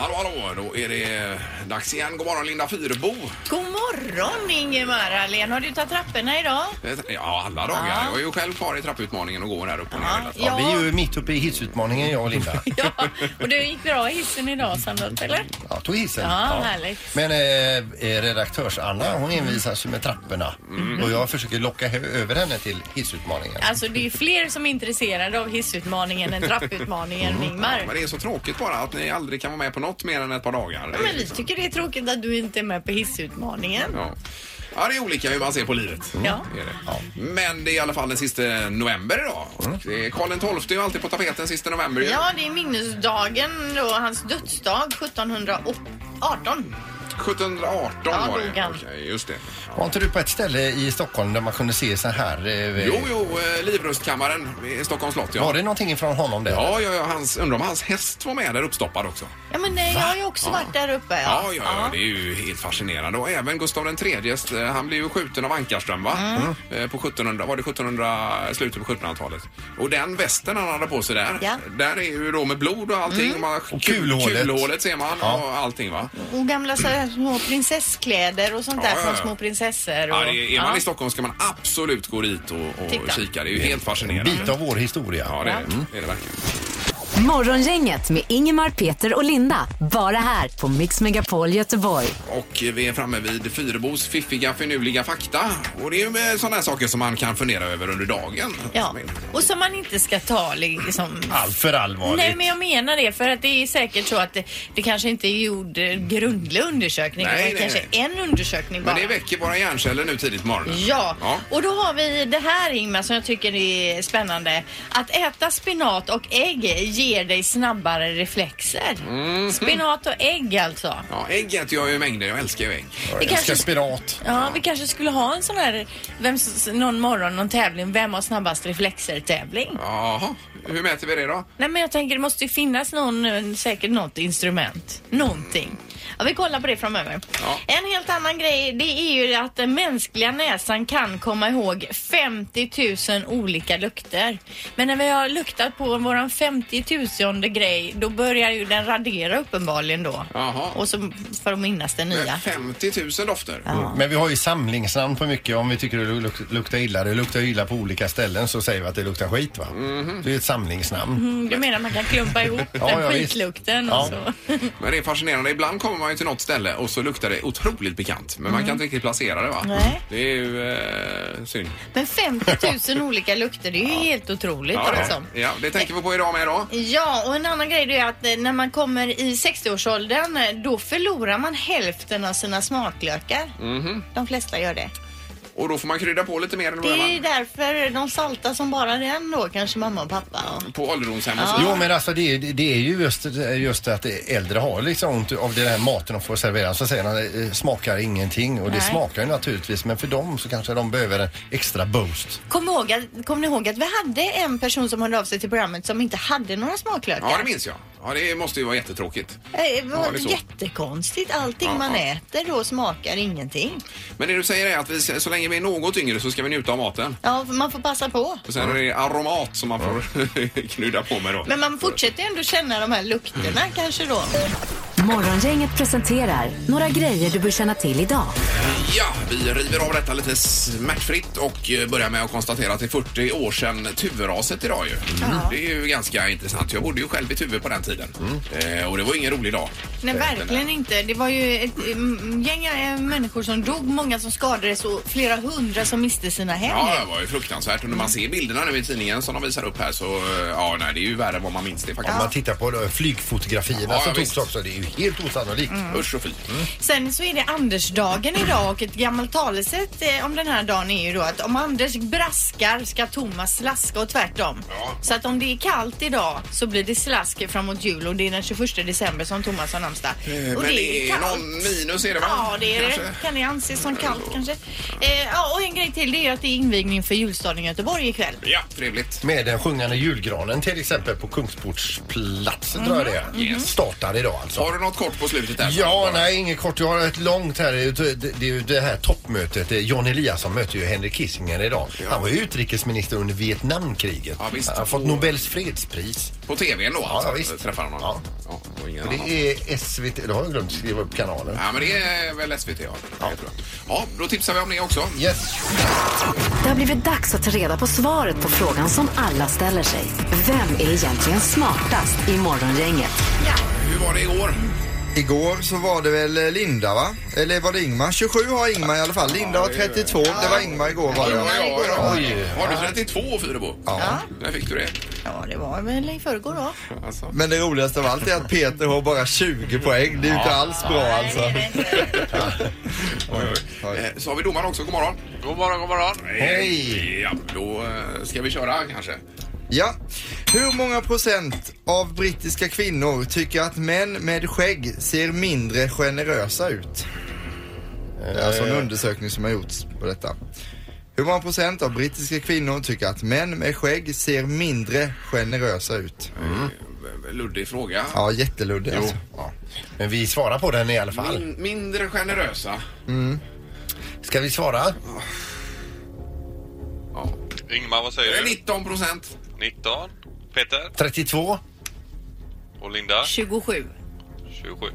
Hallå, hallå! Då är det dags igen. God morgon Linda Fyrebo. God morgon Ingemar Ahlén. Har du tagit trapporna idag? Ja, alla dagar. Ja. Jag är ju själv kvar i trapputmaningen och går här upp och ner Ja. Ja, vi är ju mitt uppe i hissutmaningen jag och Linda. Ja, och det gick bra i hissen idag Sandholt, eller? Jag tog hissen. Ja, härligt. Men eh, eh, redaktörs-Anna hon envisas ju med trapporna och jag försöker locka över henne till hissutmaningen. Alltså det är fler som är intresserade av hissutmaningen än trapputmaningen Ingmar. Men det är så tråkigt bara att ni aldrig kan vara med på något mer än ett par dagar. Ja, men vi tycker det är tråkigt att du inte är med på hissutmaningen. Ja. Ja, det är olika hur man ser på livet. Ja. Det är det. Men det är i alla fall den sista november idag. Och det är Karl XII är ju alltid på tapeten sista november. ju. Ja, det är minnesdagen då, hans dödsdag 1718. 1718 Ja, var det. Okej, just det. Var inte du på ett ställe i Stockholm där man kunde se så här? Eh, Jo, jo, eh, Livrustkammaren i Stockholms slott. Ja. Var det någonting ifrån honom där? Ja, ja, ja hans, undrar om hans häst var med där uppstoppad också. Ja, men nej, jag har ju också varit där uppe. Ja, ja, ja, det är ju helt fascinerande. Och även Gustav III, eh, han blev ju skjuten av Ankarström, va? Mm. Eh, På 1700, var det 1700, slutet på 1700-talet. Och den västen han hade på sig där, Ja. Mm. där är ju då med blod och allting. Och, man, Och kulhålet. kulhålet ser man och allting, va? Och gamla så här små prinsesskläder och sånt Ja, där ja, från ja. små prinsessor. Och, Ja, det är, är man ja. i Stockholm ska man absolut gå dit och, och Titta. kika. Det är ju helt fascinerande. Bit av vår historia. Ja, det är, det är det verkligen. Morgongänget med Ingemar, Peter och Linda. Bara här på Mix Megapol Göteborg. Och vi är framme vid Fyrebos fiffiga finurliga fakta. Och det är ju med sådana här saker som man kan fundera över under dagen. Ja, och som man inte ska ta liksom... Allt för allvarligt. Nej, men jag menar det för att det är säkert så att det, det kanske inte är gjord eh, grundlig undersökning. Nej, det är nej, kanske nej. en undersökning bara. Men det väcker våra hjärnceller nu tidigt på morgonen. Ja. ja. och då har vi det här Ingmar som jag tycker är spännande. Att äta spinat och ägg ger dig snabbare reflexer. Mhm. Spinat och ägg alltså. Ja, ägg äter jag ju mängder. Jag älskar ju ägg. Jag älskar kanske- spirat. Ja, vi kanske skulle ha en sån här, vem, någon morgon, någon tävling, vem har snabbast reflexer-tävling? Jaha, hur mäter vi det då? Nej men jag tänker det måste ju finnas någon, eh, säkert något instrument. Någonting. Ja, vi kollar på det framöver. Ja. En helt annan grej det är ju att den mänskliga näsan kan komma ihåg 50 000 olika lukter. Men när vi har luktat på våran 50 000 grej då börjar ju den radera uppenbarligen då. Jaha. Och så för att minnas den nya. 50 000 dofter. Men vi har ju samlingsnamn på mycket om vi tycker det luk- luktar illa. Det luktar illa på olika ställen så säger vi att det luktar skit va? Det är ett samlingsnamn. Mm, Du menar man kan klumpa ihop Ja, den ja, skitlukten Ja. och så. Men det är fascinerande. Ibland kommer man ju till något ställe och så luktar det otroligt bekant. Men man kan inte riktigt placera det va? Mm. Nej. Det är ju eh, synd. Men 50 000 olika lukter, det är ju helt otroligt Ja alltså. det, ja, det tänker vi på idag med då. Ja, och en annan grej det är att eh, när man kommer i 60-årsåldern eh, då förlorar man hälften av sina smaklökar. Mhm. De flesta gör det. Och då får man krydda på lite mer Det vad gör är man? därför de saltar som bara den då, kanske mamma och pappa. Och... På ålderdomshem och så. Jo men alltså det, är- det är ju just, just att äldre har liksom ont av den här maten de får servera. Så säger de det smakar ingenting och det Nej. smakar ju naturligtvis men för dem så kanske de behöver en extra boost. Kom, ihåg kom ni ihåg att vi hade en person som hörde av sig till programmet som inte hade några smaklökar? Ja, det minns jag. Ja, det måste ju vara jättetråkigt. Eh, Det var Ja, det jättekonstigt. Allting Ja, man ja. äter då smakar ingenting. Men det du säger är att vi, så länge vi är något yngre så ska vi njuta av maten. Ja, man får passa på. Och sen är det aromat som man får knudda på med då. Men man fortsätter ju ändå känna de här lukterna kanske då. Morgongänget presenterar några grejer du bör känna till idag. Ja, vi river av detta lite smärtfritt och eh, börjar med att konstatera att det är 40 år sedan Tuveraset idag ju. Det är ju ganska intressant. Jag bodde ju själv i Tuve på den tiden. Eh, och det var ingen rolig dag. Nej, Eh, verkligen inte. Det var ju ett mm, gäng eh, människor som dog, många som skadades och flera hundra som miste sina hem. Ja, det var ju fruktansvärt. Och när man ser bilderna nu i tidningen som de visar upp här så, ja, nej, det är ju värre än vad man minns det Om faktiskt. man tittar på flygfotografierna Ja, som togs också, det är ju helt osannolikt. Usch och fy. Sen så är det Andersdagen idag och ett gammalt talesätt eh, om den här dagen är ju då att om Anders braskar ska Thomas slaska och tvärtom. Ja. Så att om det är kallt idag så blir det slask framåt jul och det är den 21 december som Thomas har namnsdag. Eh, Och Men det är någon minus är det va? Ja, det är Kanske. det. Kan det anses som kallt kanske? Eh, ja, och en grej till det är att det är invigning för julstaden i Göteborg ikväll. Ja, trevligt. Med den sjungande julgranen till exempel på Kungsportsplatsen tror jag det är. Yes. Startar idag alltså. Har du något kort på slutet där? Ja, nej, inget kort. Jag har ett långt här. Det är ju- det, det är ju det här toppmötet. John Eliasson möter ju Henry Kissinger idag. Han var ju utrikesminister under Vietnamkriget. Ja, visst. Han har fått Nobels fredspris. På tvn då alltså? ja, visst. Träffar honom? Ja. ja annan. det är SVT. Då har jag glömt skriva upp kanalen. Ja, men det är väl SVT, ja. Ja. Ja, då tipsar vi om det också. Yes. Det har blivit dags att ta reda på svaret på frågan som alla ställer sig. Vem är egentligen smartast i Morgongänget? Hur var det igår? Igår så var det väl eh, Linda va? Eller var det Ingmar? 27 har Ingmar i alla fall. Linda har 32. Det var Ingmar igår var det. Ja, ja, Oj. Har du 32 Fyrebo? Ja. När fick du det? Ja, det var väl i förrgår då. Alltså. Men det roligaste av allt är att Peter har bara 20 poäng. Det är ju inte alls bra alltså. Eh, Så har vi domaren också. God morgon. God morgon, god morgon. Hej! Ja, då eh, ska vi köra kanske. Ja. Hur många procent av brittiska kvinnor tycker att män med skägg ser mindre generösa ut? Det är alltså en undersökning som har gjorts på detta. Hur många procent av brittiska kvinnor tycker att män med skägg ser mindre generösa ut? Eh, Luddig fråga. Ja, jätteluddig alltså. Ja. Men vi svarar på den i alla fall. Min, mindre generösa. Ska vi svara? Ja. Ingmar, vad säger Eh, du? 19 procent. 19. Peter 32. och Linda 27. 27.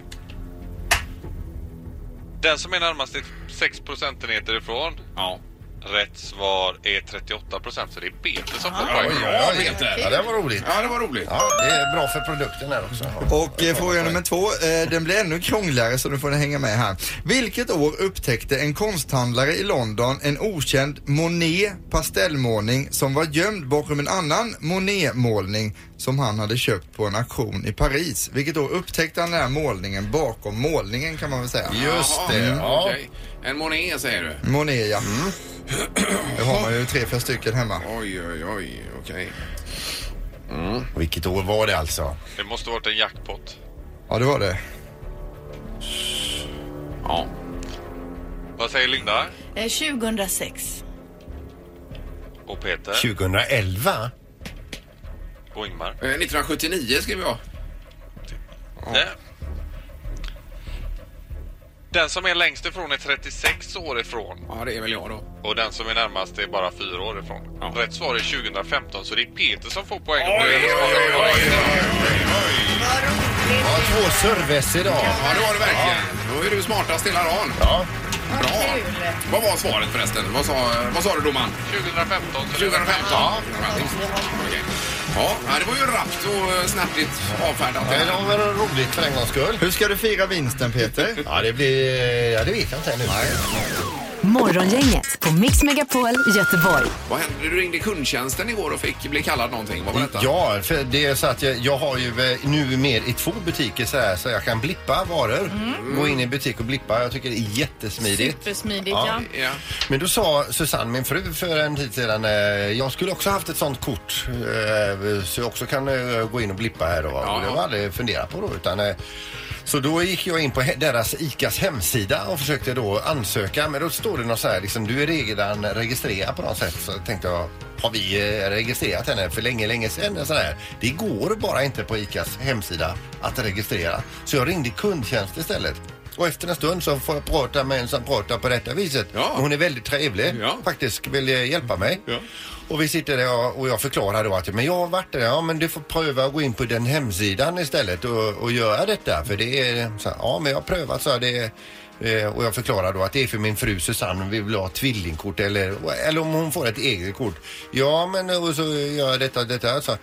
Den som är närmast är 6 procentenheter ifrån. Ja. Rätt svar är 38 procent, så det är Peter som får poäng. Peter. Ja, det var roligt. Ja, det var roligt. Ja, det är bra för produkten här också. Och eh, fråga nummer två, eh, den blir ännu krångligare så nu får ni hänga med här. Vilket år upptäckte en konsthandlare i London en okänd Monet pastellmålning som var gömd bakom en annan Monet-målning som han hade köpt på en auktion i Paris? Vilket år upptäckte han den här målningen bakom målningen kan man väl säga? Just Jaha, det. Ja. okej. En Monet säger du? Monet ja. Det har man ju tre, fyra stycken hemma. Oj, oj, oj. Okej. Vilket år var det alltså? Det måste varit en jackpot. Ja det var det. Ja. Vad säger Linda Eh, 2006. och Peter 2011? Och Ingmar? Eh, 1979 skriver jag. Ja. Den som är längst ifrån är 36 år ifrån Ja, det är väl jag då. och den som är närmast är bara 4 år ifrån. Ja. Rätt svar är 2015, så det är Peter som får poäng. Oj, oj, oj, oj, Ja, två serves idag. Ja, det var det verkligen. Då är du smartast hela dagen. Ja. Bra. Vad var svaret förresten? Vad sa, vad sa du domaren? 2015. så det var- 2015? Ja. Okej. Ja, ja, det var ju rappt och eh, snärtigt avfärdat. det Det var roligt för en gångs skull. Hur ska du fira vinsten Peter? Ja, det blir... Ja, det vet jag inte ännu. Morgongänget på Mix Megapol Göteborg. Vad hände? Du ringde kundtjänsten igår och fick bli kallad någonting. Vad var detta? Ja, för det är så att jag, jag har ju eh, nu mer i två butiker så här så jag kan blippa varor. Gå in i butik och blippa. Jag tycker det är jättesmidigt. Supersmidigt Ja. ja. Men då sa Susanne, min fru, för en tid sedan, eh, jag skulle också haft ett sånt kort eh, så jag också kan eh, gå in och blippa här då. Ja, och det ja. har jag aldrig funderat på då. Utan, eh, så då gick jag in på he- deras ICAs hemsida och försökte då ansöka. Men då står det något så här, liksom, du är redan registrerad på något sätt. Så tänkte jag, har vi eh, registrerat henne för länge, länge sedan? Så här. Det går bara inte på ICAs hemsida att registrera. Så jag ringde kundtjänst istället. Och efter en stund så får jag prata med en som pratar på detta viset. Ja. Hon är väldigt trevlig Ja. faktiskt, vill eh, hjälpa mig. Ja. Och vi sitter där och jag förklarar då att men jag har varit där, ja men du får pröva att gå in på den hemsidan istället och, och göra detta. För det är, så, här, ja men jag har prövat så här, det är, eh, och jag förklarar då att det är för min fru Susanne, vi vill ha tvillingkort eller, eller om hon får ett eget kort. Ja men och så gör jag detta detta. Så.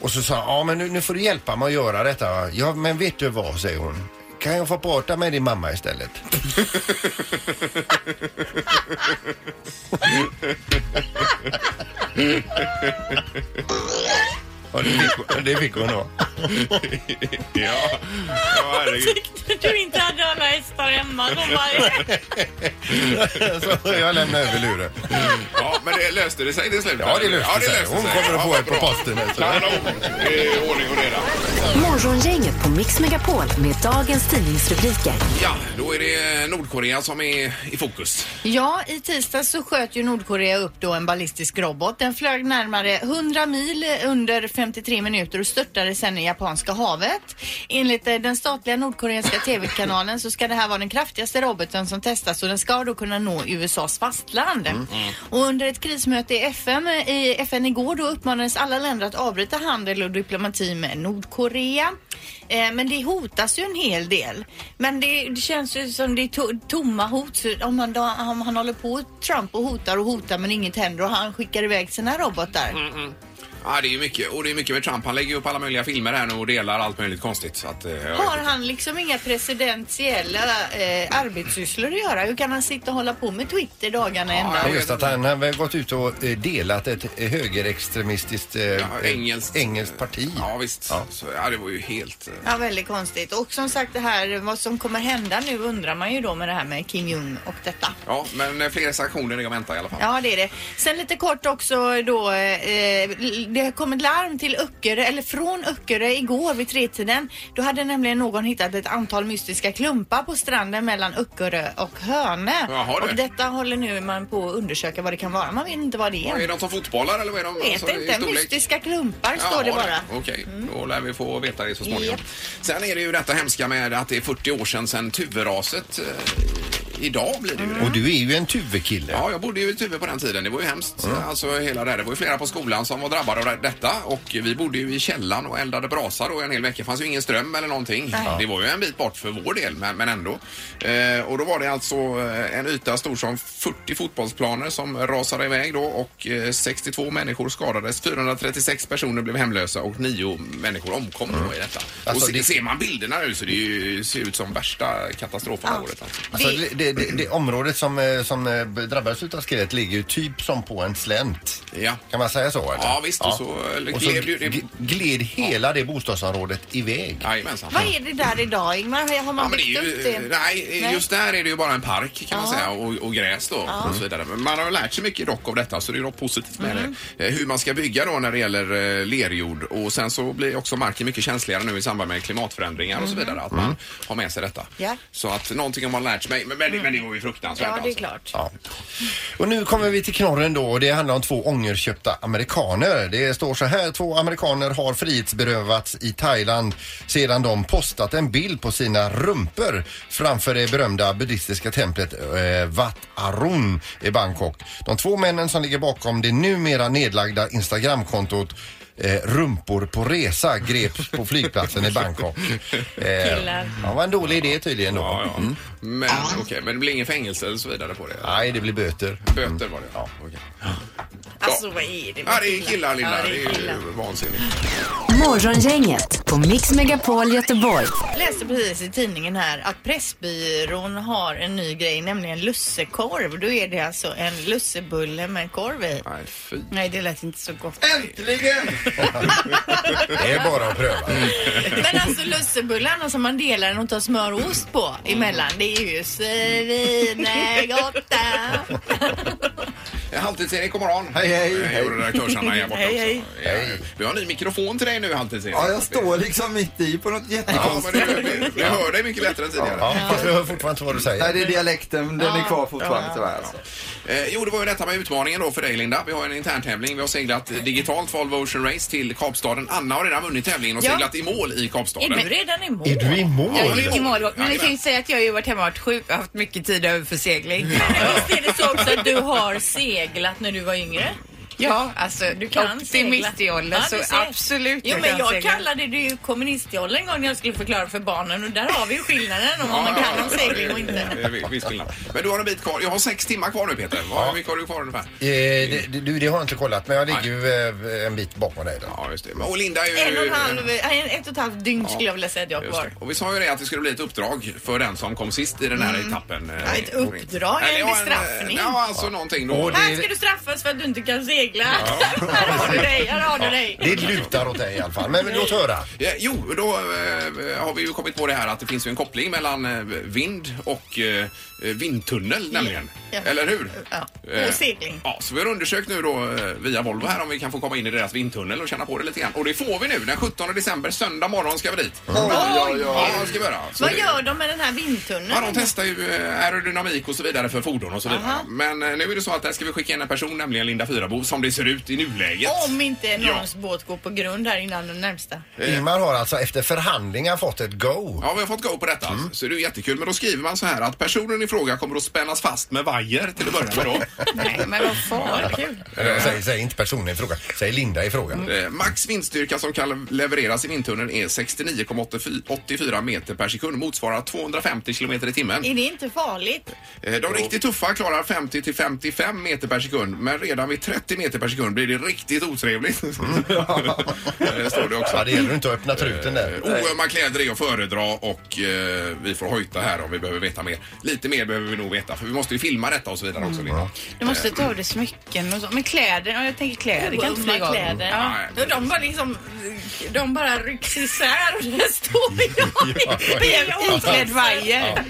Och så sa ja men nu, nu får du hjälpa mig att göra detta. Ja men vet du vad, säger hon. Kan jag få prata med din mamma istället? Ja, det fick, det fick hon då. Ja, ja herregud. Tyckte du inte hade alla hästar hemma? De bara, Så jag lämnar över luren. Ja, men det löste det sig till slut? Ja, det löste ja, sig. Hon kommer att få ja, ett på posten. alltså. Det är ordning och. Morgongänget på Mix Megapol med dagens tidningsrubriker. Ja, då är det Nordkorea som är i fokus. Ja, i tisdags så sköt ju Nordkorea upp då en ballistisk robot. Den flög närmare 100 mil under 53 minuter och störtade sen i Japanska havet. Enligt eh, den statliga nordkoreanska TV-kanalen så ska det här vara den kraftigaste roboten som testas och den ska då kunna nå USAs fastland. Och under ett krismöte i FN, i FN igår då uppmanades alla länder att avbryta handel och diplomati med Nordkorea. Eh, men det hotas ju en hel del. Men det, det känns ju som det är to tomma hot. Om han, då, om han håller på Trump och hotar och hotar men inget händer och han skickar iväg sina robotar. Mm, mm. Ja, det är ju mycket. Och det är mycket med Trump. Han lägger upp alla möjliga filmer här nu och delar allt möjligt konstigt. Så att, eh, jag vet Har inte. han liksom inga presidentiella eh, arbetssysslor att göra? Hur kan han sitta och hålla på med Twitter dagarna ända? Ja, just att han har väl gått ut och eh, delat ett eh, högerextremistiskt eh, Ja, eh, engelskt. engelskt parti. Ja, visst. Ja. Så, ja, det var ju helt... eh, Ja, väldigt konstigt. Och som sagt det här, vad som kommer hända nu undrar man ju då med det här med Kim Jong och detta. Ja, men eh, fler sanktioner är att vänta i alla fall. Ja, det är det. Sen lite kort också då, eh, det har kommit larm till Öckerö, eller från Öckerö igår vid tretiden. Då hade nämligen någon hittat ett antal mystiska klumpar på stranden mellan Öckerö och Hönö. Jaha, och detta håller nu man på att undersöka vad det kan vara. Man vet inte vad det Vad är. Är de som fotbollar eller vad är de? Vet alltså, inte. Mystiska klumpar står det Jaha, bara. Mm. Okej, då lär vi få veta det så småningom. Japp. Sen är det ju detta hemska med att det är 40 år sedan, sedan Tuveraset. Eh, idag blir det ju det. Och du är ju en Tuve-kille. Ja, jag bodde ju i Tuve på den tiden. Det var ju hemskt. Alltså hela det här. Det var ju flera på skolan som var drabbade av det- detta och vi bodde ju i källaren och eldade brasa då en hel vecka. Det fanns ju ingen ström eller någonting. Nej. Det var ju en bit bort för vår del, men, men ändå. Eh, och då var det alltså eh, en yta stor som 40 fotbollsplaner som rasade iväg då och eh, 62 människor skadades. 436 personer blev hemlösa och 9 människor omkom då i detta. Alltså, och se, det- ser man bilderna nu så det ju, ser ut som värsta katastrofen av året. Alltså. Alltså, Det- det, det, det området som, eh, som eh, drabbades utav skredet ligger ju typ som på en slänt. Ja. Kan man säga så? Eller? Ja, visst, och så, eller och så gled ju det- gled hela det bostadsområdet iväg. Jajamensan. Vad är det där idag Ingmar? Har man Ja, byggt är upp ju, det? nej, Nej. just där är det ju bara en park kan man säga och, och gräs då och så vidare. Men man har ju lärt sig mycket dock av detta så det är något positivt med Mm. det. Eh, Hur man ska bygga då när det gäller eh, lerjord och sen så blir också marken mycket känsligare nu i samband med klimatförändringar och så vidare. Att man har med sig detta. Mm. Ja. Mm. Så att någonting har man lärt sig. Men, men, det- men det var ju fruktansvärt Ja, det är alltså. klart. Ja. Och nu kommer vi till knorren då och det handlar om två ångerköpta amerikaner. Det står så här, två amerikaner har frihetsberövats i Thailand sedan de postat en bild på sina rumpor framför det berömda buddhistiska templet eh, Wat Arun i Bangkok. De två männen som ligger bakom det numera nedlagda Instagramkontot Eh, rumpor på resa greps på flygplatsen i Bangkok. Eh, Killar. ja, var en dålig idé tydligen då. Ja, ja. Men okej, men det blir ingen fängelse eller så vidare på det? Nej, det blir böter. Böter var det? Ja. Okej. Alltså vad är det med Ja, det är killar Linda. Ja, det det är är killar. ju vansinnigt. Morgongänget på Mix Megapol Göteborg. Jag läste precis i tidningen här att Pressbyrån har en ny grej, nämligen lussekorv. Då är det alltså en lussebulle med korv i. Nej, fy. Nej, det lät inte så gott. Äntligen! Det är bara att pröva. Men alltså lussebullarna som man delar och tar smör och ost på emellan, det är ju svinegott. Eh, Halvtids-Erik, god morgon. Hej, hej. Hej, och redaktörs-Anna här borta Hej, hej. också. Ja, Vi har en ny mikrofon till dig nu, Halvtids-Erik. Ja, jag står liksom mitt i på något Ja, men jättekonstigt. vi, vi hör dig mycket lättare än tidigare. Ja, fast jag hör fortfarande inte vad du säger. Nej, det är dialekten. Den är kvar fortfarande tyvärr. Alltså. Eh, jo, det var ju detta med utmaningen då för dig, Linda. Vi har en interntävling. Vi har seglat digitalt Volvo Ocean Race till Kapstaden. Anna har redan vunnit tävlingen och Ja. seglat i mål i Är Kapstaden. du redan i mål? Är du i mål? Ja, Jag gick i mål. Men Jajamän. jag kan ju säga att jag har ju varit hemma och varit sjuk och haft mycket tid över för segling. Men Visst är det så också att du har seglat när du var yngre? Ja, alltså Du kan miståldern Ja, så absolut Jo, men jag segla. kallade det ju kommunistjollen en gång när jag skulle förklara för barnen och där har vi ju skillnaden om vad man kan om segling och inte. Viss skillnad. Men du har en bit kvar. Jag har sex timmar kvar nu, Peter. Vad Ja. mycket har du kvar ungefär? Eh, det, du, det har jag inte kollat men jag ligger ju eh, en bit bakom dig då. Ja, just det. Men- Och Linda är ju... En och en halv, en, ett och ett halvt dygn skulle jag vilja säga att jag har kvar. Och vi sa ju det att det skulle bli ett uppdrag för den som kom sist i den här etappen. eh, Ja, ett uppdrag, en Eller, ja, bestraffning. Ja, alltså någonting då. Här ska du straffas för att du inte kan segla. här har du dig, här har du dig. Det lutar åt dig i alla fall. Men låt höra. Ja, jo, då eh, har vi ju kommit på det här att det finns ju en koppling mellan eh, vind och eh, vindtunnel nämligen. Ja. Eller hur? Ja, Eh, och segling. Ja, så vi har undersökt nu då eh, via Volvo här om vi kan få komma in i deras vindtunnel och känna på det lite grann. Och det får vi nu. Den 17 december, söndag morgon ska vi dit. Ja, ja, ska vi göra. Så Vad det- gör de med den här vindtunneln? Ja, de testar ju eh, aerodynamik och så vidare för fordon och så vidare. Aha. Men eh, nu är det så att där ska vi skicka in en person, nämligen Linda Fyrabo, som det ser ut i nuläget. Om inte någons Ja. båt går på grund här innan den närmsta. Ingmar har alltså efter förhandlingar fått ett go. Ja, vi har fått go på detta. Så det är jättekul. Men då skriver man så här att personen i fråga kommer att spännas fast med vajer till att börja med då. Nej, men vad fan. kul. Eller, Säg, säg inte personen i fråga, säg Linda i fråga. Eh, Max vindstyrka som kan levereras i vindtunneln är 69,84 meter per sekund. Motsvarar 250 kilometer i timmen. Är det inte farligt? Eh, De riktigt tuffa klarar 50 till 55 meter per sekund. Men redan vid 30 meter per sekund blir det riktigt otrevligt. det står det också. Ja, det gäller inte att öppna truten där. Oömma kläder är att föredra och eh, vi får hojta här om vi behöver veta mer. Lite mer behöver vi nog veta för vi måste ju filma detta och så vidare också Linda. Du måste ta av dig smycken och så. Men kläder, ja, jag tänker kläder kan inte flyga av. kläder. Ja. Nej. De bara liksom, de bara rycks isär och där står jag Det är en oklädd vajer.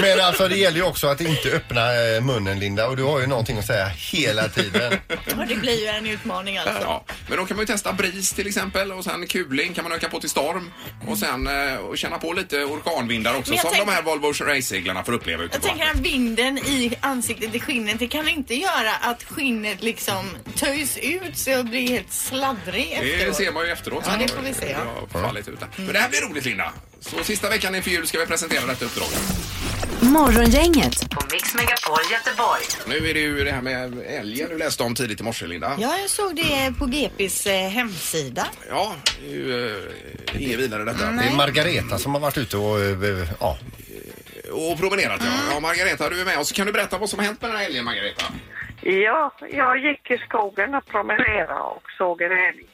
Men alltså det gäller ju också att inte öppna eh, munnen Linda och du har ju någonting att säga hela tiden. Och det blir ju en utmaning alltså. Ja, men då kan man ju testa bris till exempel och sen kuling kan man öka på till storm och sen eh, och känna på lite orkanvindar också som de här Volvo raceseglarna får uppleva ute Jag tänker att vinden i ansiktet, i skinnet, det kan inte göra att skinnet liksom töjs ut så jag blir helt sladdrig Det efteråt. ser man ju efteråt. Ja, det får vi se, ja. Det fallit ut där. Men det här blir roligt Linda. Så sista veckan inför jul ska vi presentera detta uppdrag. Morgongänget på Mix Megapol Göteborg. Nu är det ju det här med älgen du läste om tidigt i morse Linda. Ja, jag såg det på GPs eh, hemsida. Ja, det är ju eh, inget vidare detta. Det är Margareta som har varit ute och eh, ja, Och promenerat ja. Ja, Margareta du är med oss. Kan du berätta vad som har hänt med den här älgen Margareta? Ja, jag gick i skogen och promenerade och såg en älg.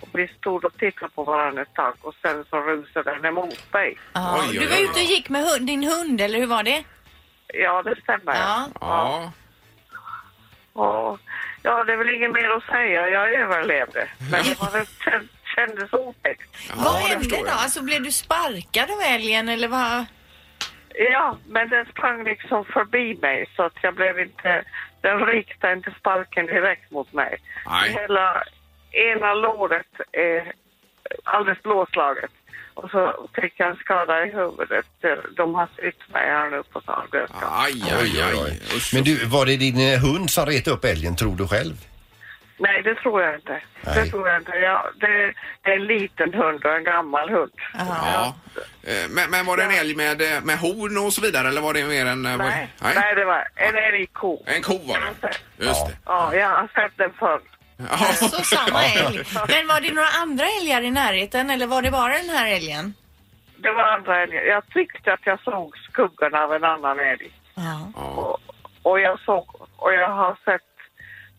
Och vi stod och tittade på varandra ett tag och sen så rusade den emot mig. Ja, Oj, oj, du var ute och gick med hund, din hund, eller hur var det? Ja, det stämmer. Ja. Ja. Och, ja, det är väl inget mer att säga. Jag överlevde. Men det var, känd- kändes otäckt. vad det hände då? Alltså blev du sparkad av älgen eller vad? Ja, men den sprang liksom förbi mig så att jag blev inte... Den riktade inte sparken direkt mot mig. Nej. Hela ena låret är alldeles blåslaget. Och så fick jag en skada i huvudet. De har sytt mig här nu på Sahlgrenska. Aj, aj, aj. Men du, var det din eh, hund som retade upp älgen tror du själv? Nej, det tror jag inte. Nej. Det tror jag inte. Ja, det, det är en liten hund och en gammal hund. Ja. Eh, Men, men var det en älg med, eh, med horn och så vidare eller var det mer en... eh, vad- Nej, nej. det var en älgko. En ko var det. Just det. Ja, jag har sett den förr. Så samma älg. Men var det några andra älgar i närheten eller var det bara den här älgen? Det var andra älgar. Jag tyckte att jag såg skuggan av en annan älg. Ja. Och, och, jag såg, och jag har sett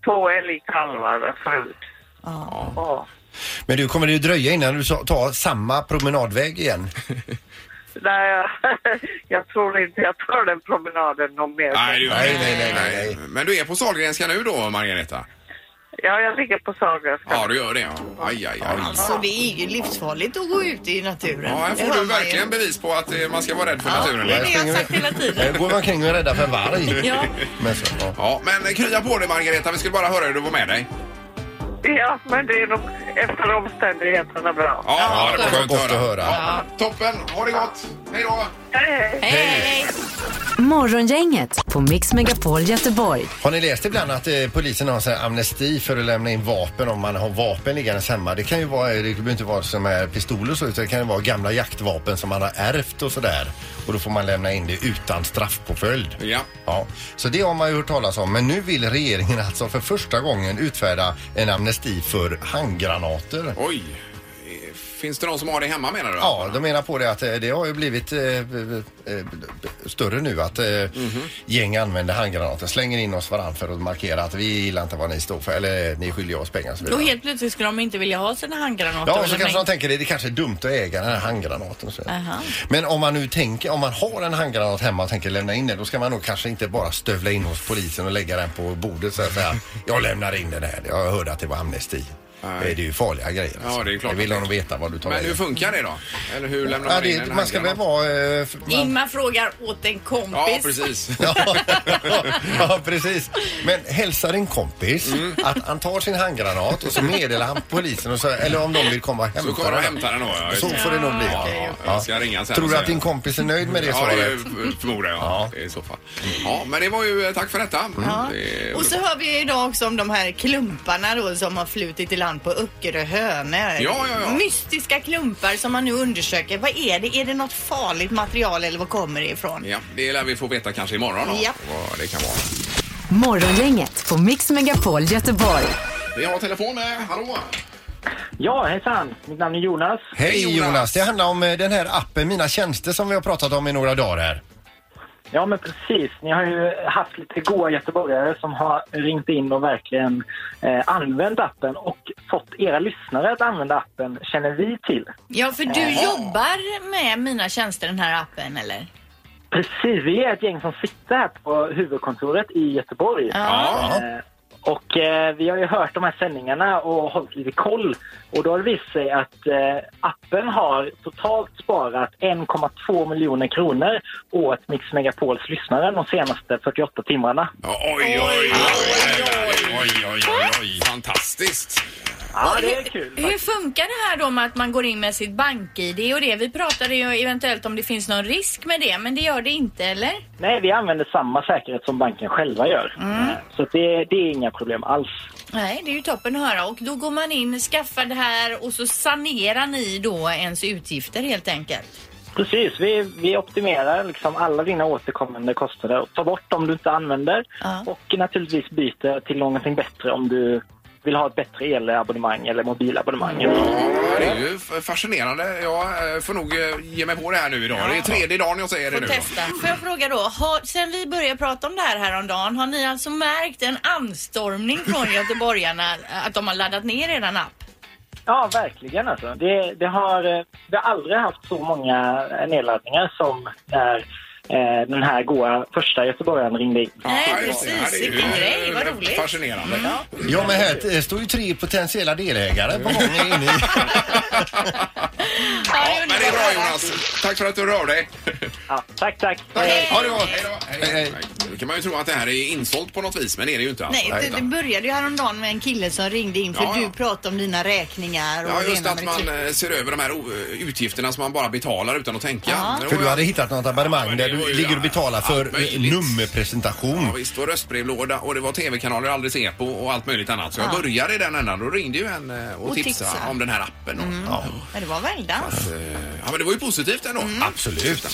två älgkalvar förut. Ja. Ja. Men du, kommer det ju dröja innan du tar samma promenadväg igen? Nej, jag, jag tror inte jag tar den promenaden någon mer Nej, du, gång. Nej, nej, nej, nej, nej. Men du är på Sahlgrenska nu då, Margareta? Ja, jag ligger på Sahlgrenska. Ja, du gör det. Ja. Aj, aj, aj. Alltså det är ju livsfarligt att gå ut i naturen. Ja, här Det får hör du man ju. verkligen bevis på att eh, man ska vara rädd för Ja, naturen. det är det jag har sagt hela tiden. går man omkring och är rädda för varg. Ja. Men så, ja. Ja, men krya på dig Margareta. Vi skulle bara höra hur du var med dig. Ja, men det är nog efter omständigheterna bra. Ja, ja det var skönt att att höra. höra. Ja, toppen. Ha det gott. Hej då. Hej, hej. Morgongänget på Mix Megapol Göteborg. Har ni läst ibland att eh, polisen har en sån här amnesti för att lämna in vapen om man har vapen liggandes hemma? Det kan ju vara, det behöver inte vara som här pistoler och så, utan det kan ju vara gamla jaktvapen som man har ärvt och sådär. Och då får man lämna in det utan straffpåföljd. Ja. Ja, så det har man ju hört talas om. Men nu vill regeringen alltså för första gången utfärda en amnesti för handgranater. Oj. Finns det någon som har det hemma menar du? Ja, de menar på det att eh, det har ju blivit eh, eh, eh, större nu att eh, gäng använder handgranater, slänger in oss varann för att markera att vi gillar inte vad ni står för eller ni skiljer oss pengar och så Då vidare. helt plötsligt skulle de inte vilja ha sina handgranater. Ja, och eller så kanske mängd- de tänker det, det kanske är dumt att äga den här handgranaten. och Så. Aha. Men om man nu tänker, om man har en handgranat hemma och tänker lämna in den, då ska man nog kanske inte bara stövla in hos polisen och lägga den på bordet så att säga. Jag lämnar in den här, jag hörde att det var amnesti. Nej. Eh, Det är ju farliga grejer. Ja, det är klart Jag vill det nog veta vad du tar Men hur funkar det då? Eller hur lämnar Ja, man in det, en man ska väl vara... eh, man- Ingmar frågar åt en kompis. Ja, precis. Ja, ja, precis. Men hälsa din kompis Mm. att han tar sin handgranat och så meddelar han polisen och så, eller om de vill komma och hämta Så kommer de och hämtar den då, ja. Så det. får det nog bli. Ja, ja, jag ska ringa sen Tror du att din kompis är nöjd med det Ja, svaret? det f- förmodar jag. Ja. Det är I så fall. Ja, men det var ju... Tack för detta. Ja. Det är- Och så hör vi idag också om de här klumparna då som har flutit i land på Öckerö Hönö. Ja, ja, ja. Mystiska klumpar som man nu undersöker. Vad är det? Är det något farligt material eller var kommer det ifrån? Ja, det lär vi få veta kanske imorgon då, Ja. vad det kan vara. Morgongänget på Mix Megapol Göteborg. Vi har telefon med. Hallå? Ja, hejsan. Mitt namn är Jonas. Hej Jonas. Jonas. det handlar om eh, den här appen Mina tjänster som vi har pratat om i några dagar här. Ja, men precis. Ni har ju haft lite goa göteborgare som har ringt in och verkligen eh, använt appen och fått era lyssnare att använda appen, känner vi till. Ja, för du jobbar med Mina tjänster, den här appen, eller? Precis, vi är ett gäng som sitter här på huvudkontoret i Göteborg. Ja. Eh, och eh, vi har ju hört de här sändningarna och hållit lite koll. Och då har det visat sig att eh, appen har totalt sparat 1,2 miljoner kronor åt Mix Megapols lyssnare de senaste 48 timmarna. Oj, oj, oj, oj, oj, oj, oj, oj, oj. Fantastiskt. Ja, det är hur, kul. hur funkar det här då med att man går in med sitt bank-id och det? Vi pratade ju eventuellt om det finns någon risk med det, men det gör det inte, eller? Nej, vi använder samma säkerhet som banken själva gör. Eh, Så det, det är inga problem alls. Nej, det är ju toppen att höra. Och då går man in, skaffar det här och så sanerar ni då ens utgifter helt enkelt. Precis, vi, vi optimerar liksom alla dina återkommande kostnader och tar bort om du inte använder Ja. och naturligtvis byter till någonting bättre om du vill ha ett bättre elabonnemang eller mobilabonnemang. Ja, det är ju fascinerande. Jag eh, får nog eh, ge mig på det här nu idag. Det är tredje dagen jag säger det nu. då. testa. Får jag fråga då, har, sen vi började prata om det här häromdagen, har ni alltså märkt en anstormning från göteborgarna att de har laddat ner er app? Ja, verkligen alltså. Det, det har, eh, vi har aldrig haft så många nedladdningar som när den här goa första göteborgaren ringde in. Ja, Nej, precis. Vilken grej. Vad eh, roligt. Fascinerande. Ja men här eh, står ju tre potentiella delägare på gång inne i... Ja, men det är bra Jonas. Tack för att du rör dig. Ja, tack, tack. Hej. Ha det gott. Hej då. Hej Nu kan man ju tro att det här är insålt på något vis, men det är det ju inte. Nej, det, det började ju häromdagen med en kille som ringde in för Ja, ja. du pratade om dina räkningar och Ja, just att man eh, ser över de här utgifterna som man bara betalar utan att tänka. För du hade hittat något abonnemang där du ju- ligger och betalar för allt möjligt. nummerpresentation. Ja, visst, och röstbrevlåda och det var tv-kanaler aldrig se på och allt möjligt annat. Så jag Ja. började i den ändan. Då ringde ju en eh, och, Och tipsade tipsade. om den här appen. Då. Ja. Ja, det var väldans. Eh, ja, men det var ju positivt ändå. Absolut.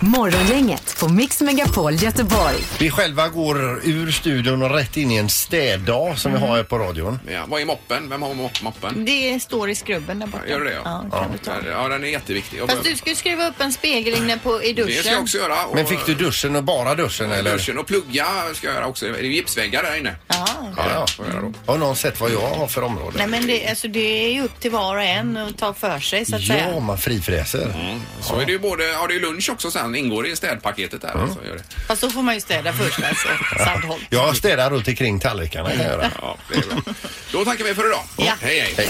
Morgongänget på Mix Megapol Göteborg. Vi själva går ur studion och rätt in i en städdag som vi har här på radion. Ja, vad är moppen? Vem har mop- moppen? Det står i skrubben där borta. Gör det det? Ja, kan du ta. Ja, den är jätteviktig. Jag Fast behöver- du ska ju skruva upp en spegel inne på, i duschen. Det ska jag också göra. Och, Men fick du duschen och bara duschen eller? Duschen och plugga ska jag göra också. Det är gipsväggar där inne. Ja. Ja, ja. Får jag göra då. Har någon sett vad jag har för område? Nej men det, alltså, det är ju upp till var och en att ta för sig så att Ja, säga. man frifräser. Så är det ju både, ja det är lunch också sen, ingår i städpaketet där. Så gör det. Fast då får man ju städa först alltså. Sandholt. Jag städar runt omkring tallrikarna kan jag göra. Ja, det är bra. Då tackar vi för idag. Ja. Hej, hej.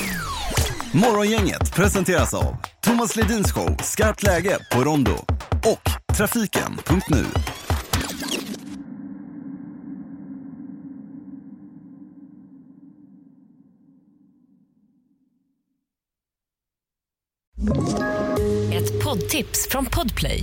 Morgongänget presenteras av Thomas Ledins show Skarpt läge på Rondo och Trafiken.nu. Ett poddtips från Podplay.